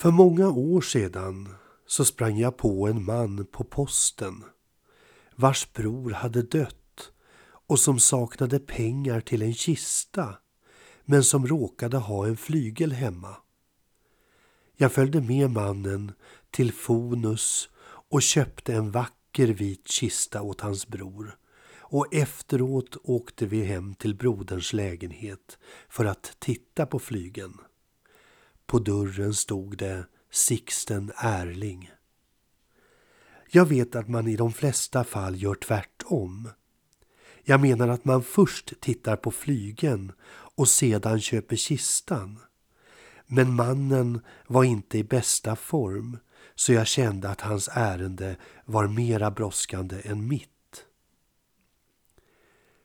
För många år sedan så sprang jag på en man på posten vars bror hade dött och som saknade pengar till en kista men som råkade ha en flygel hemma. Jag följde med mannen till Fonus och köpte en vacker vit kista åt hans bror och efteråt åkte vi hem till broderns lägenhet för att titta på flygen. På dörren stod det Sixten Erling. Jag vet att man i de flesta fall gör tvärtom. Jag menar att man först tittar på flygen och sedan köper kistan. Men mannen var inte i bästa form så jag kände att hans ärende var mera brådskande än mitt.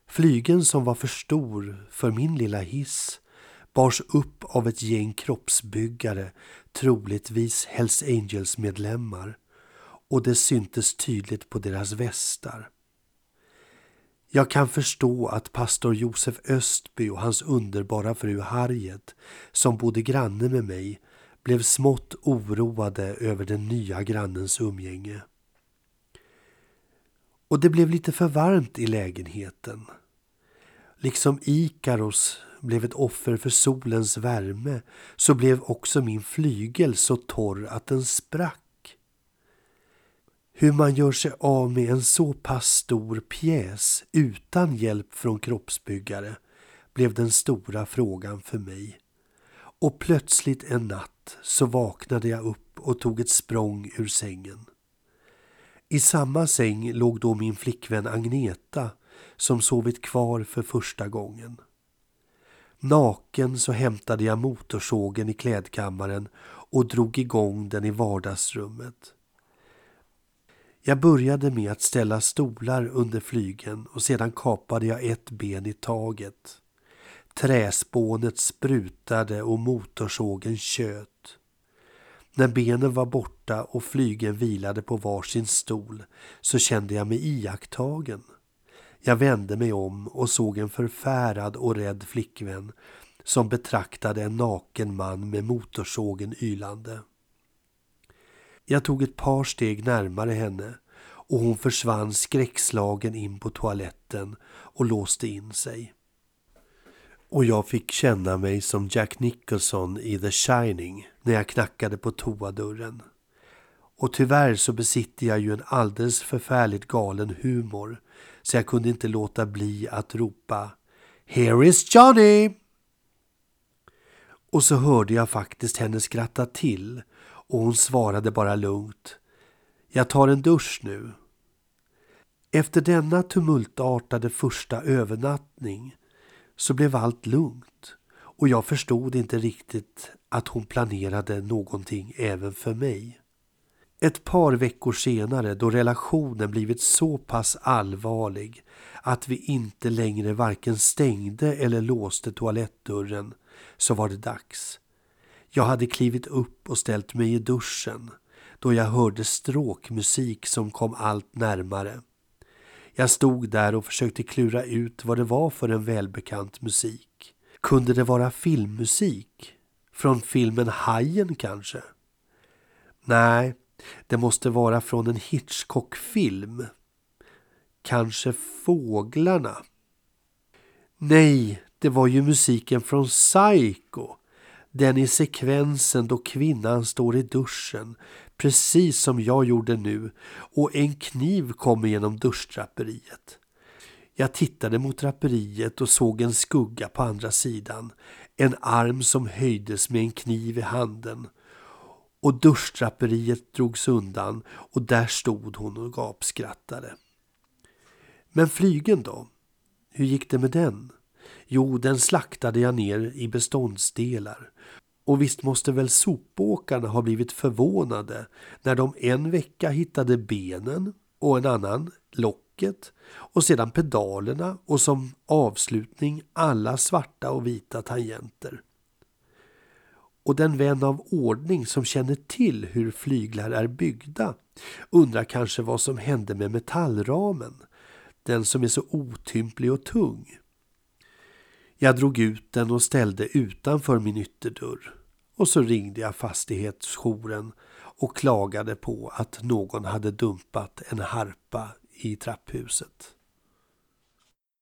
Flygen som var för stor för min lilla hiss bars upp av ett gäng kroppsbyggare, troligtvis Hells Angels-medlemmar och det syntes tydligt på deras västar. Jag kan förstå att pastor Josef Östby och hans underbara fru Harriet, som bodde granne med mig, blev smått oroade över den nya grannens umgänge. Och det blev lite för varmt i lägenheten. Liksom Ikaros blev ett offer för solens värme så blev också min flygel så torr att den sprack. Hur man gör sig av med en så pass stor pjäs utan hjälp från kroppsbyggare blev den stora frågan för mig. Och plötsligt en natt så vaknade jag upp och tog ett språng ur sängen. I samma säng låg då min flickvän Agneta som sovit kvar för första gången. Naken så hämtade jag motorsågen i klädkammaren och drog igång den i vardagsrummet. Jag började med att ställa stolar under flygen och sedan kapade jag ett ben i taget. Träspånet sprutade och motorsågen tjöt. När benen var borta och flygen vilade på varsin stol så kände jag mig iakttagen. Jag vände mig om och såg en förfärad och rädd flickvän som betraktade en naken man med motorsågen ylande. Jag tog ett par steg närmare henne och hon försvann skräckslagen in på toaletten och låste in sig. Och jag fick känna mig som Jack Nicholson i The Shining när jag knackade på toadörren. Och tyvärr så besitter jag ju en alldeles förfärligt galen humor så jag kunde inte låta bli att ropa Here is Johnny! Och så hörde jag faktiskt henne skratta till och hon svarade bara lugnt Jag tar en dusch nu. Efter denna tumultartade första övernattning så blev allt lugnt och jag förstod inte riktigt att hon planerade någonting även för mig. Ett par veckor senare då relationen blivit så pass allvarlig att vi inte längre varken stängde eller låste toalettdörren så var det dags. Jag hade klivit upp och ställt mig i duschen då jag hörde stråkmusik som kom allt närmare. Jag stod där och försökte klura ut vad det var för en välbekant musik. Kunde det vara filmmusik? Från filmen Hajen kanske? Nej, det måste vara från en Hitchcock-film. Kanske Fåglarna? Nej, det var ju musiken från Psycho. Den i sekvensen då kvinnan står i duschen, precis som jag gjorde nu, och en kniv kommer genom duschdraperiet. Jag tittade mot draperiet och såg en skugga på andra sidan, en arm som höjdes med en kniv i handen och duschdraperiet drogs undan och där stod hon och gapskrattade. Men flygen då? Hur gick det med den? Jo, den slaktade jag ner i beståndsdelar. Och visst måste väl sopåkarna ha blivit förvånade när de en vecka hittade benen och en annan locket och sedan pedalerna och som avslutning alla svarta och vita tangenter och den vän av ordning som känner till hur flyglar är byggda undrar kanske vad som hände med metallramen, den som är så otymplig och tung. Jag drog ut den och ställde utanför min ytterdörr och så ringde jag fastighetsjouren och klagade på att någon hade dumpat en harpa i trapphuset.